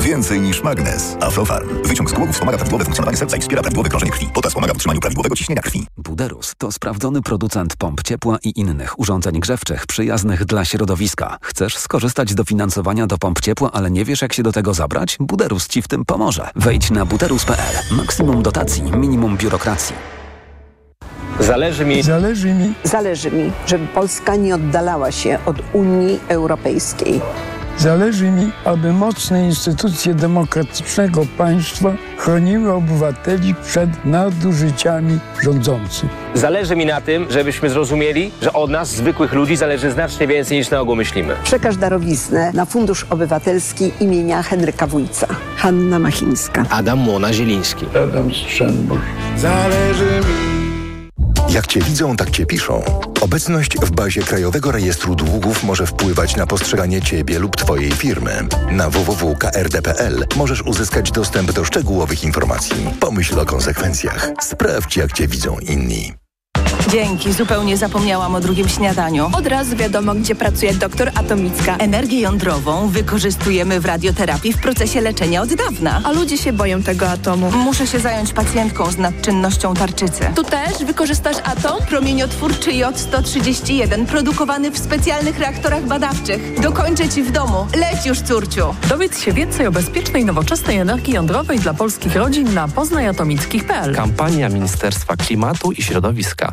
Więcej niż magnes. Aflofarm. Wyciąg z głowy wspomaga prawidłowe funkcjonowanie serca i wspiera prawidłowe krążenie krwi. Potas pomaga w utrzymaniu prawidłowego ciśnienia krwi. Buderus to sprawdzony producent pomp ciepła i innych urządzeń grzewczych przyjaznych dla środowiska. Chcesz skorzystać z dofinansowania do pomp ciepła, ale nie wiesz jak się do tego zabrać? Buderus Ci w tym pomoże. Wejdź na buderus.pl. Maksimum dotacji, minimum biurokracji. Zależy mi, Zależy mi, Zależy mi, żeby Polska nie oddalała się od Unii Europejskiej. Zależy mi, aby mocne instytucje demokratycznego państwa chroniły obywateli przed nadużyciami rządzących. zależy mi na tym, żebyśmy zrozumieli, że od nas, zwykłych ludzi, zależy znacznie więcej niż na ogół myślimy. Przekaż darowiznę na Fundusz Obywatelski imienia Henryka Wójca. Hanna Machińska. Adam Młona Zieliński. Adam Strzembosz. Jak Cię widzą, tak Cię piszą. Obecność w bazie Krajowego Rejestru Długów może wpływać na postrzeganie Ciebie lub Twojej firmy. Na www.krd.pl możesz uzyskać dostęp do szczegółowych informacji. Pomyśl o konsekwencjach. Sprawdź, jak Cię widzą inni. Dzięki, zupełnie zapomniałam o drugim śniadaniu. Od razu wiadomo, gdzie pracuje doktor Atomicka. Energię jądrową wykorzystujemy w radioterapii w procesie leczenia od dawna. A ludzie się boją tego atomu. Muszę się zająć pacjentką z nadczynnością tarczycy. Tu też wykorzystasz atom? Promieniotwórczy J131 produkowany w specjalnych reaktorach badawczych. Dokończę ci w domu. Leć już, córciu. Dowiedz się więcej o bezpiecznej, nowoczesnej energii jądrowej dla polskich rodzin na poznajatomickich.pl. Kampania Ministerstwa Klimatu i Środowiska.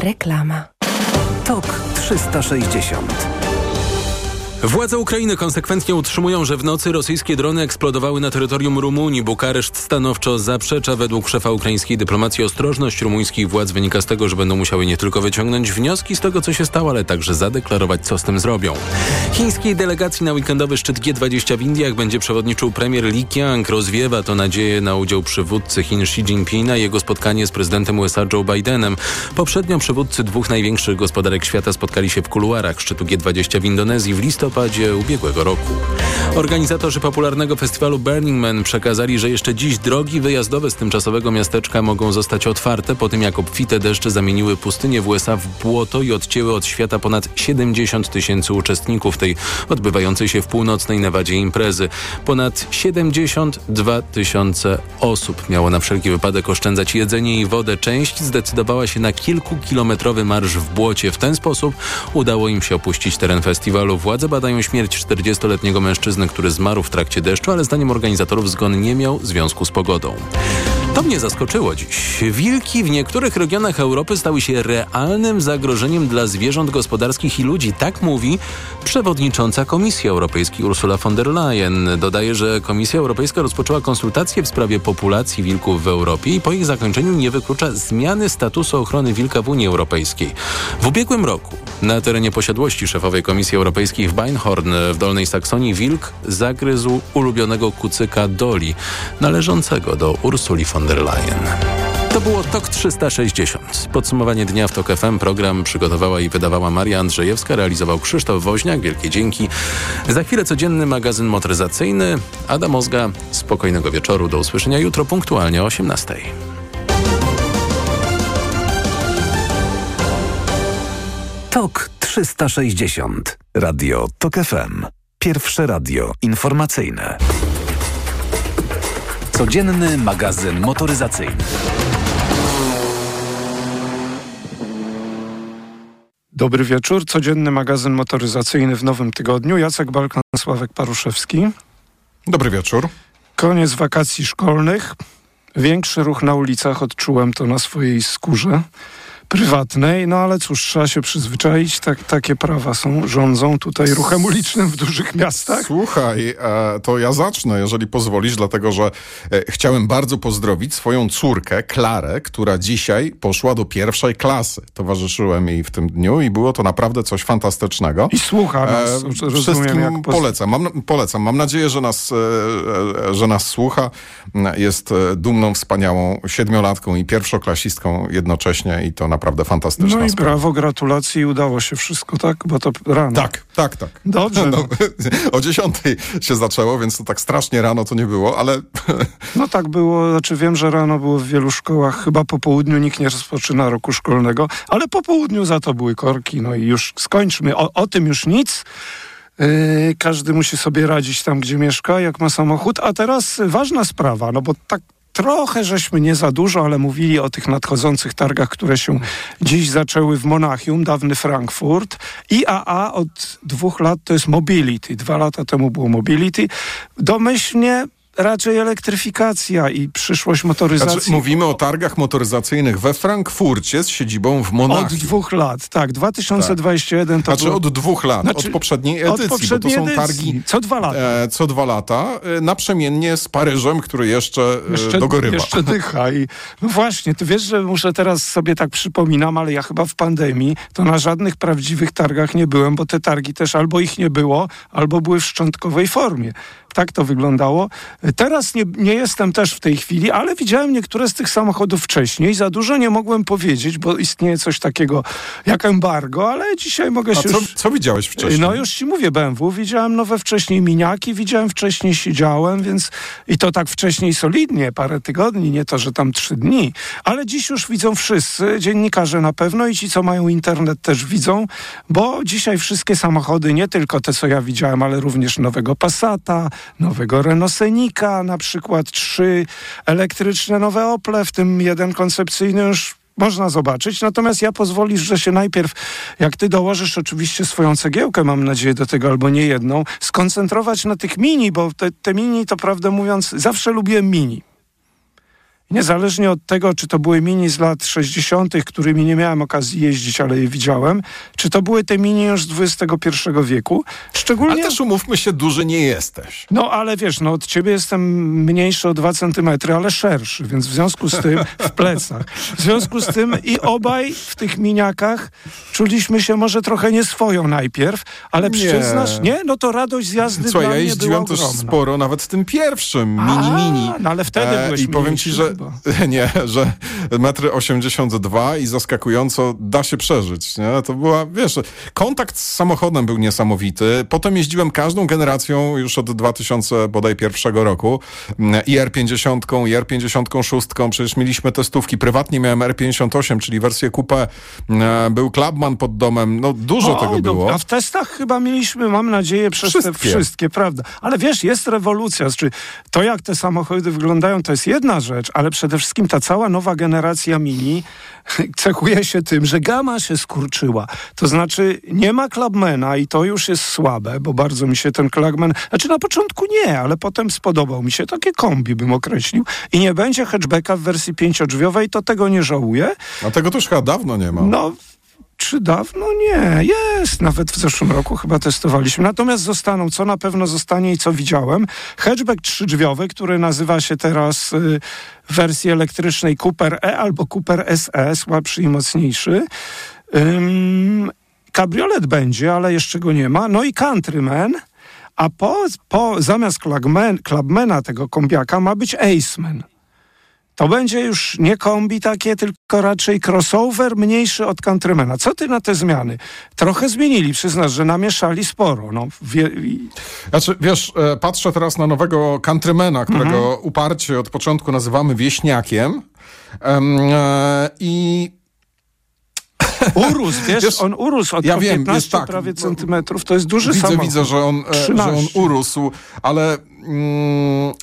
Reklama. TOK 360 Władze Ukrainy konsekwentnie utrzymują, że w nocy rosyjskie drony eksplodowały na terytorium Rumunii. Bukareszt stanowczo zaprzecza według szefa ukraińskiej dyplomacji ostrożność rumuńskich władz wynika z tego, że będą musiały nie tylko wyciągnąć wnioski z tego, co się stało, ale także zadeklarować, co z tym zrobią. Chińskiej delegacji na weekendowy szczyt G20 w Indiach będzie przewodniczył premier Li Qiang. Rozwiewa to nadzieję na udział przywódcy Chin Xi Jinpinga i jego spotkanie z prezydentem USA Joe Bidenem. Poprzednio przywódcy dwóch największych gospodarek świata spotkali się w kuluarach szczytu G20 w Indonezji w listopadzie ubiegłego roku. Organizatorzy popularnego festiwalu Burning Man przekazali, że jeszcze dziś drogi wyjazdowe z tymczasowego miasteczka mogą zostać otwarte po tym, jak obfite deszcze zamieniły pustynię w USA w błoto i odcięły od świata ponad 70 tysięcy uczestników tej odbywającej się w północnej Nevadzie imprezy. Ponad 72 tysiące osób miało na wszelki wypadek oszczędzać jedzenie i wodę. Część zdecydowała się na kilkukilometrowy marsz w błocie. W ten sposób udało im się opuścić teren festiwalu. Władze badają śmierć 40-letniego mężczyzny, który zmarł w trakcie deszczu, ale zdaniem organizatorów zgon nie miał związku z pogodą. To mnie zaskoczyło dziś. Wilki w niektórych regionach Europy stały się realnym zagrożeniem dla zwierząt gospodarskich i ludzi. Tak mówi przewodnicząca Komisji Europejskiej Ursula von der Leyen. Dodaje, że Komisja Europejska rozpoczęła konsultacje w sprawie populacji wilków w Europie i po ich zakończeniu nie wyklucza zmiany statusu ochrony wilka w Unii Europejskiej. W ubiegłym roku na terenie posiadłości szefowej Komisji Europejskiej w Beinhorn w Dolnej Saksonii wilk zagryzł ulubionego kucyka Doli, należącego do Ursuli von der Leyen. To było TOK 360. Podsumowanie dnia w TOK FM. Program przygotowała i wydawała Maria Andrzejewska, realizował Krzysztof Woźniak. Wielkie dzięki. Za chwilę codzienny magazyn motoryzacyjny. Ada Mozga. Spokojnego wieczoru. Do usłyszenia jutro punktualnie o 18. TOK 360. Radio TOK FM. Pierwsze radio informacyjne. Codzienny magazyn motoryzacyjny. Dobry wieczór. Codzienny magazyn motoryzacyjny w nowym tygodniu. Jacek Balkan, Sławek Paruszewski. Dobry wieczór. Koniec wakacji szkolnych. Większy ruch na ulicach odczułem to na swojej skórze prywatnej, no ale cóż, trzeba się przyzwyczaić, tak, takie prawa są, rządzą tutaj ruchem ulicznym w dużych miastach. Słuchaj, e, to ja zacznę, jeżeli pozwolisz, dlatego że e, chciałem bardzo pozdrowić swoją córkę, Klarę, która dzisiaj poszła do pierwszej klasy. Towarzyszyłem jej w tym dniu i było to naprawdę coś fantastycznego. I słucha nas, e, Wszystkim polecam. Mam, polecam. Mam nadzieję, że nas, e, że nas słucha. Jest dumną, wspaniałą siedmiolatką i pierwszoklasistką jednocześnie i to naprawdę naprawdę fantastyczna No i sprawa. brawo, gratulacje i udało się wszystko, tak? Bo to rano. Tak, tak, tak. Dobrze. No, o dziesiątej się zaczęło, więc to tak strasznie rano to nie było, ale... No tak było, znaczy wiem, że rano było w wielu szkołach, chyba po południu nikt nie rozpoczyna roku szkolnego, ale po południu za to były korki, no i już skończmy. O, o tym już nic. Yy, każdy musi sobie radzić tam, gdzie mieszka, jak ma samochód. A teraz ważna sprawa, no bo tak Trochę żeśmy nie za dużo, ale mówili o tych nadchodzących targach, które się dziś zaczęły w Monachium, dawny Frankfurt. IAA od dwóch lat to jest Mobility. Dwa lata temu było Mobility. Domyślnie raczej elektryfikacja i przyszłość motoryzacji. Znaczy, mówimy o targach motoryzacyjnych we Frankfurcie z siedzibą w Monachium. Od dwóch lat, tak. 2021 tak. to Znaczy było... od dwóch lat, znaczy, od poprzedniej edycji, od poprzedniej bo to są targi co dwa lata. E, co dwa lata, e, naprzemiennie z Paryżem, który jeszcze, e, jeszcze dogorywa. Jeszcze dycha. I, no właśnie, ty wiesz, że muszę teraz sobie tak przypominam, ale ja chyba w pandemii to na żadnych prawdziwych targach nie byłem, bo te targi też albo ich nie było, albo były w szczątkowej formie tak to wyglądało. Teraz nie, nie jestem też w tej chwili, ale widziałem niektóre z tych samochodów wcześniej. Za dużo nie mogłem powiedzieć, bo istnieje coś takiego jak embargo, ale dzisiaj mogę się A co, już... co widziałeś wcześniej? No już ci mówię BMW. Widziałem nowe wcześniej miniaki, widziałem wcześniej siedziałem, więc i to tak wcześniej solidnie, parę tygodni, nie to, że tam trzy dni. Ale dziś już widzą wszyscy, dziennikarze na pewno i ci, co mają internet też widzą, bo dzisiaj wszystkie samochody, nie tylko te, co ja widziałem, ale również nowego Passata, nowego Renault na przykład trzy elektryczne nowe Ople, w tym jeden koncepcyjny już można zobaczyć. Natomiast ja pozwolisz, że się najpierw, jak ty dołożysz oczywiście swoją cegiełkę, mam nadzieję do tego, albo nie jedną, skoncentrować na tych mini, bo te, te mini to prawdę mówiąc, zawsze lubiłem mini. Niezależnie od tego, czy to były mini z lat 60., którymi nie miałem okazji jeździć, ale je widziałem, czy to były te mini już z XXI wieku. Szczególnie... Ale też umówmy się, duży nie jesteś. No ale wiesz, no od ciebie jestem mniejszy o dwa centymetry, ale szerszy, więc w związku z tym w plecach. W związku z tym i obaj w tych miniakach czuliśmy się może trochę nieswoją najpierw, ale nie. przyznasz, nie? No to radość z jazdy Słuchaj, dla ja jeździłem też sporo, nawet tym pierwszym, mini-mini. No ale wtedy e, byłeś I powiem ci, że nie, że metry 82 i zaskakująco da się przeżyć. Nie? To była, wiesz, kontakt z samochodem był niesamowity. Potem jeździłem każdą generacją już od 2000 bodaj pierwszego roku. I R50, i R56. Przecież mieliśmy testówki. Prywatnie miałem R58, czyli wersję coupé. Był Clubman pod domem. No dużo o, tego no, było. A w testach chyba mieliśmy, mam nadzieję, przez wszystkie. te wszystkie, prawda. Ale wiesz, jest rewolucja. Znaczy, to jak te samochody wyglądają, to jest jedna rzecz, ale przede wszystkim ta cała nowa generacja Mini cechuje się tym, że gama się skurczyła. To znaczy nie ma Clubmana i to już jest słabe, bo bardzo mi się ten Clubman... Znaczy na początku nie, ale potem spodobał mi się. Takie kombi bym określił. I nie będzie hatchbacka w wersji pięciodrzwiowej, to tego nie żałuję. A tego też chyba dawno nie ma. No czy dawno? Nie, jest. Nawet w zeszłym roku chyba testowaliśmy. Natomiast zostaną, co na pewno zostanie i co widziałem, hatchback trzydrzwiowy, który nazywa się teraz y, w wersji elektrycznej Cooper E albo Cooper SE, słabszy i mocniejszy. Ym, kabriolet będzie, ale jeszcze go nie ma. No i Countryman. A po, po zamiast Clubman, Clubmana tego kombiaka ma być Aceman. To będzie już nie kombi takie, tylko raczej crossover mniejszy od Countrymana. Co ty na te zmiany? Trochę zmienili, przyznasz, że namieszali sporo. No, wie... Znaczy, wiesz, e, patrzę teraz na nowego Countrymana, którego mhm. uparcie od początku nazywamy wieśniakiem. e, I Urósł, wiesz, wiesz, on urósł od ja wiem, 15 tak, prawie centymetrów, to jest duży widzę, samochód. Widzę, że on, e, że on urósł, ale... Mm,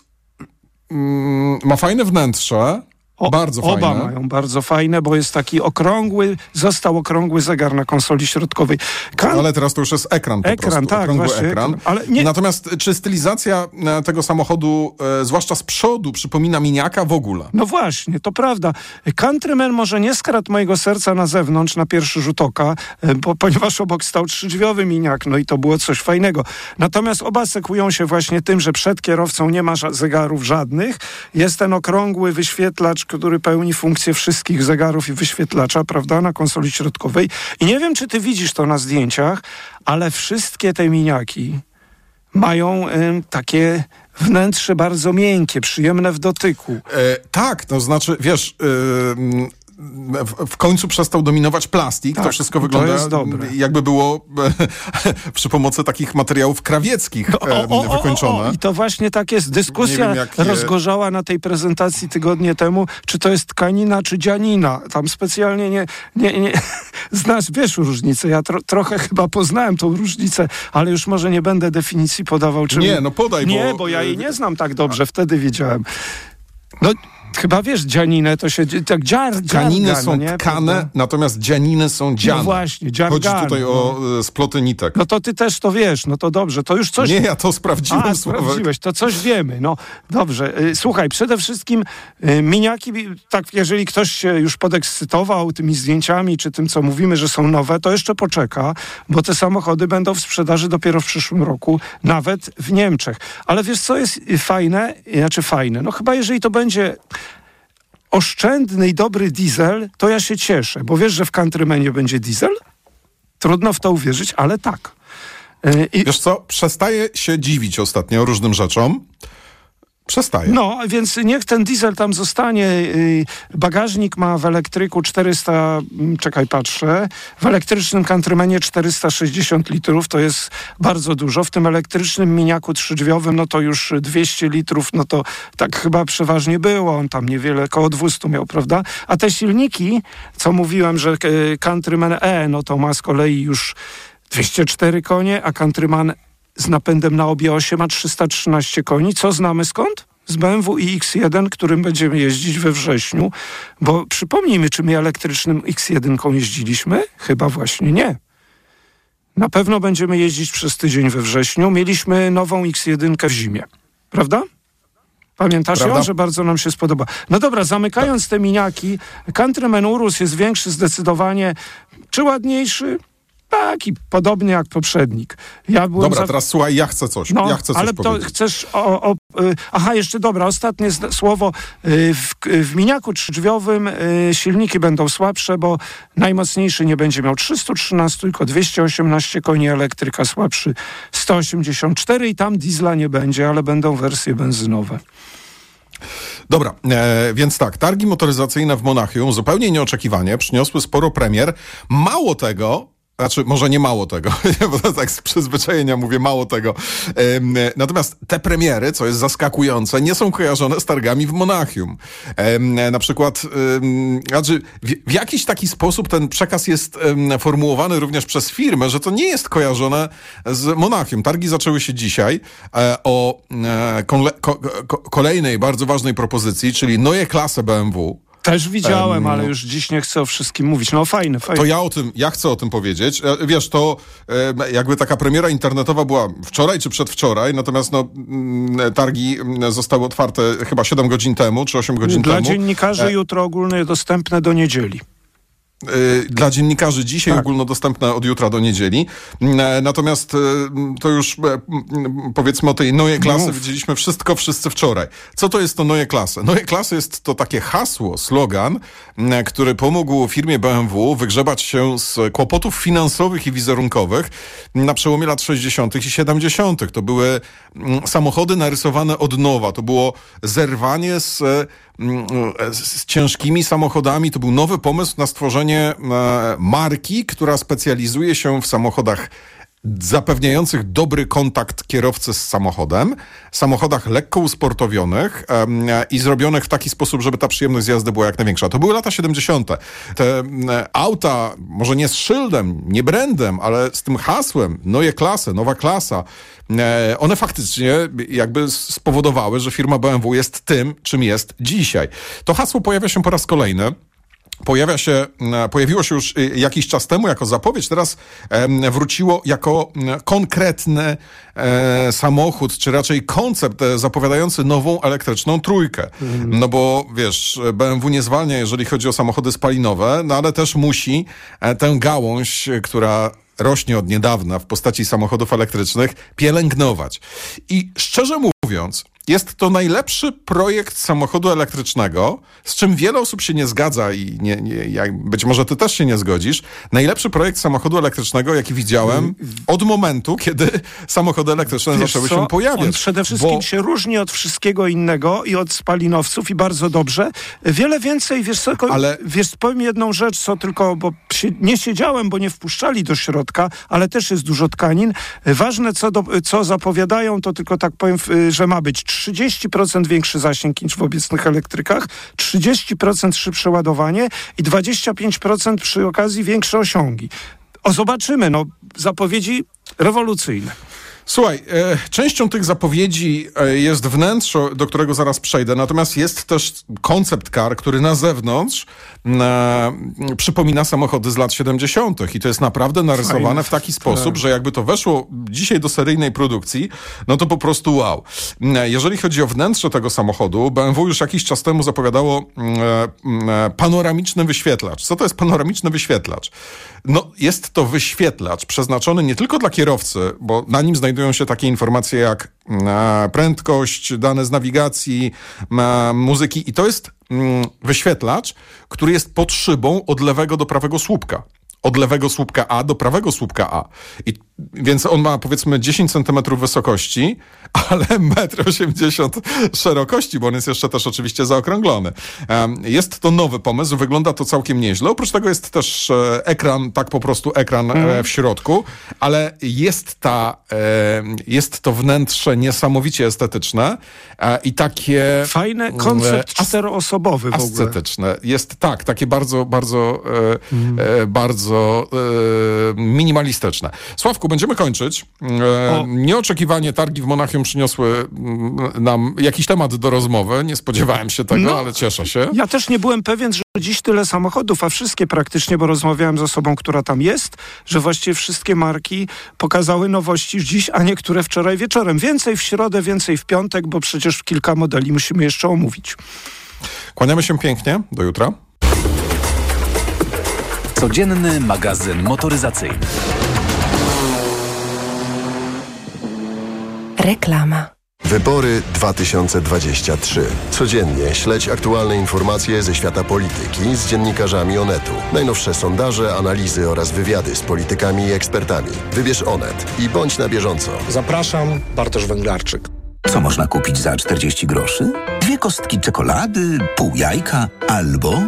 ma fajne wnętrze. O, bardzo oba fajne. mają bardzo fajne, bo jest taki okrągły, został okrągły zegar na konsoli środkowej. Kan- Ale teraz to już jest ekran po Ekran, prostu, tak, okrągły właśnie ekran. Ale nie- Natomiast czy stylizacja e, tego samochodu, e, zwłaszcza z przodu, przypomina miniaka w ogóle? No właśnie, to prawda. Countryman może nie skradł mojego serca na zewnątrz, na pierwszy rzut oka, bo, ponieważ obok stał trzydrzwiowy miniak, no i to było coś fajnego. Natomiast oba sekują się właśnie tym, że przed kierowcą nie ma zegarów żadnych. Jest ten okrągły wyświetlacz, który pełni funkcję wszystkich zegarów i wyświetlacza, prawda, na konsoli środkowej. I nie wiem, czy ty widzisz to na zdjęciach, ale wszystkie te miniaki mają em, takie wnętrze bardzo miękkie, przyjemne w dotyku. E, tak, to znaczy, wiesz, e, w, końcu przestał dominować plastik. to Tak, wszystko to wygląda jest dobre. jakby było e, przy pomocy takich materiałów krawieckich e, wykończone. I to właśnie tak jest. Dyskusja wiem, jak je- rozgorzała na tej prezentacji tygodnie temu, czy to jest tkanina, czy dzianina. Tam specjalnie nie... nie, nie znasz, wiesz różnicę. Ja tro, trochę chyba poznałem tą różnicę, ale już może nie będę definicji podawał. Czym... Nie, no podaj, Nie, bo- bo ja jej nie znam tak dobrze. Wtedy wiedziałem. No, chyba wiesz, dzianinę to się... Tak dziar, Tkaniny dziarga, są no nie? tkane, natomiast dzianiny są dziane. No właśnie, Chodzi dziargane. tutaj o e, sploty nitek. No to ty też to wiesz, no to dobrze, to już coś... Nie, ja to sprawdziłem, A, Sławek. sprawdziłeś, to coś wiemy. No dobrze, Y, słuchaj, przede wszystkim y, miniaki, tak jeżeli ktoś się już podekscytował tymi zdjęciami, czy tym, co mówimy, że są nowe, to jeszcze poczeka, bo te samochody będą w sprzedaży dopiero w przyszłym roku, nawet w Niemczech. Ale wiesz, co jest fajne, znaczy fajne, no chyba jeżeli to będzie oszczędny i dobry diesel, to ja się cieszę, bo wiesz, że w Countrymanie będzie diesel? Trudno w to uwierzyć, ale tak. Y, I, Wiesz co, przestaję się dziwić ostatnio różnym rzeczom. Przestaję. No, więc niech ten diesel tam zostanie. Y, Bagażnik ma w elektryku 400, mm, czekaj, patrzę, w elektrycznym Countrymanie 460 litrów, to jest bardzo dużo. W tym elektrycznym miniaku trzydrzwiowym, no to już 200 litrów, no to tak chyba przeważnie było. On tam niewiele, około 200 miał, prawda? A te silniki, co mówiłem, że y, Countryman E, no to ma z kolei już 204 konie, a Countryman z napędem na obie osie ma 313 koni. Co znamy skąd? Z BMW i X1, którym będziemy jeździć we wrześniu, bo przypomnijmy, czy my elektrycznym X1 jeździliśmy? Chyba właśnie nie. Na pewno będziemy jeździć przez tydzień we wrześniu. Mieliśmy nową X1 w zimie, prawda? Pamiętasz Prawda? ją, że bardzo nam się spodoba. No dobra, zamykając te miniaki, Countryman Urus jest większy zdecydowanie, czy ładniejszy? Taki, podobny jak poprzednik. Ja byłem Dobra, za- teraz słuchaj, ja chcę coś. no, ja chcę coś ale to powiedzieć. chcesz o, o, y, Aha, jeszcze dobra, ostatnie słowo. Y, W, w miniaku trzydrzwiowym y, silniki będą słabsze, bo najmocniejszy nie będzie miał 313, tylko 218 koni, elektryka słabszy 184 i tam diesla nie będzie, ale będą wersje benzynowe. Dobra, e, więc tak, targi motoryzacyjne w Monachium zupełnie nieoczekiwanie przyniosły sporo premier. Mało tego, znaczy może nie mało tego, bo tak z przyzwyczajenia mówię mało tego. Natomiast te premiery, co jest zaskakujące, nie są kojarzone z targami w Monachium. Na przykład, znaczy w, jakiś taki sposób ten przekaz jest formułowany również przez firmę, że to nie jest kojarzone z Monachium. Targi zaczęły się dzisiaj e, o e, kole, ko, ko, kolejnej bardzo ważnej propozycji, czyli Neue Klasse BMW. Też widziałem, Em, ale już dziś nie chcę o wszystkim mówić. No fajne, fajne. To ja o tym, ja chcę o tym powiedzieć. E, Wiesz, to jakby taka premiera internetowa była wczoraj czy przedwczoraj, natomiast no, mm, targi mm, zostały otwarte chyba 7 godzin temu, czy 8 godzin Dla temu. dziennikarzy E, jutro ogólnie dostępne do niedzieli. Y, dla dziennikarzy dzisiaj Tak. ogólnodostępne od jutra do niedzieli. E, Natomiast e, to już powiedzmy o tej Neue Klasy Mów. widzieliśmy wszystko wszyscy wczoraj. Co to jest to Neue Klasy? Neue Klasy jest to takie hasło, slogan, który pomógł firmie BMW wygrzebać się z kłopotów finansowych i wizerunkowych na przełomie lat 60. i 70. To były mm, samochody narysowane od nowa. To było zerwanie z, z ciężkimi samochodami. To był nowy pomysł na stworzenie e, marki, która specjalizuje się w samochodach zapewniających dobry kontakt kierowcy z samochodem, samochodach lekko usportowionych em, i zrobionych w taki sposób, żeby ta przyjemność z jazdy była jak największa. To były lata 70. Te em, auta, może nie z szyldem, nie brandem, ale z tym hasłem, noje klasy, nowa klasa, e, one faktycznie jakby spowodowały, że firma BMW jest tym, czym jest dzisiaj. To hasło pojawia się po raz kolejny. Pojawia się, pojawiło się już y, jakiś czas temu jako zapowiedź, teraz wróciło jako konkretny e, samochód, czy raczej koncept e, zapowiadający nową elektryczną trójkę. No bo wiesz, BMW nie zwalnia, jeżeli chodzi o samochody spalinowe, no ale też musi e, tę gałąź, która rośnie od niedawna w postaci samochodów elektrycznych, pielęgnować. I szczerze mówiąc, jest to najlepszy projekt samochodu elektrycznego, z czym wiele osób się nie zgadza i nie, nie, być może ty też się nie zgodzisz. Najlepszy projekt samochodu elektrycznego, jaki widziałem od momentu, kiedy samochody elektryczne Wiesz zaczęły co? się pojawiać. On przede wszystkim Bo- się różni od wszystkiego innego i od spalinowców i bardzo dobrze. Wiele więcej, wiesz co, ale... Wiesz, powiem jedną rzecz, co tylko, bo nie siedziałem, bo nie wpuszczali do środka, ale też jest dużo tkanin. Ważne, co, do, co zapowiadają, to tylko tak powiem, że ma być 30% większy zasięg niż w obecnych elektrykach, 30% szybsze ładowanie i 25% przy okazji większe osiągi. O, zobaczymy, no, zapowiedzi rewolucyjne. Słuchaj, e, częścią tych zapowiedzi e, jest wnętrze, do którego zaraz przejdę, natomiast jest też koncept car, który na zewnątrz e, przypomina samochody z lat 70. i to jest naprawdę narysowane Fajne. w taki sposób, Tak. że jakby to weszło dzisiaj do seryjnej produkcji, no to po prostu wow. E, Jeżeli chodzi o wnętrze tego samochodu, BMW już jakiś czas temu zapowiadało mm, e, mm, e, panoramiczny wyświetlacz. Co to jest panoramiczny wyświetlacz? No, jest to wyświetlacz przeznaczony nie tylko dla kierowcy, bo na nim znajdują się takie informacje jak e, prędkość, dane z nawigacji, e, muzyki i to jest mm, wyświetlacz, który jest pod szybą od lewego do prawego słupka. Od lewego słupka A do prawego słupka A. I, więc on ma powiedzmy 10 centymetrów wysokości, ale 1,80 m szerokości, bo on jest jeszcze też oczywiście zaokrąglony. Jest to nowy pomysł, wygląda to całkiem nieźle. Oprócz tego jest też e, ekran, tak po prostu ekran e, w środku, ale jest ta, jest to wnętrze niesamowicie estetyczne e, i takie... Fajny koncept e, czteroosobowy w ogóle. Ascetyczne. Jest tak, takie bardzo, bardzo, e, bardzo minimalistyczne. Sławku, będziemy kończyć. E, nieoczekiwanie targi w Monachium przyniosły mm, nam jakiś temat do rozmowy. Nie spodziewałem się tego, No. ale cieszę się. Ja też nie byłem pewien, że dziś tyle samochodów, a wszystkie praktycznie, bo rozmawiałem z osobą, która tam jest, że właściwie wszystkie marki pokazały nowości dziś, a niektóre wczoraj wieczorem. Więcej w środę, więcej w piątek, bo przecież kilka modeli musimy jeszcze omówić. Kłaniamy się pięknie. Do jutra. Codzienny magazyn motoryzacyjny. Reklama. Wybory 2023. Codziennie śledź aktualne informacje ze świata polityki z dziennikarzami Onetu. Najnowsze sondaże, analizy oraz wywiady z politykami i ekspertami. Wybierz Onet i bądź na bieżąco. Zapraszam, Bartosz Węglarczyk. Co można kupić za 40 groszy? Dwie kostki czekolady, pół jajka albo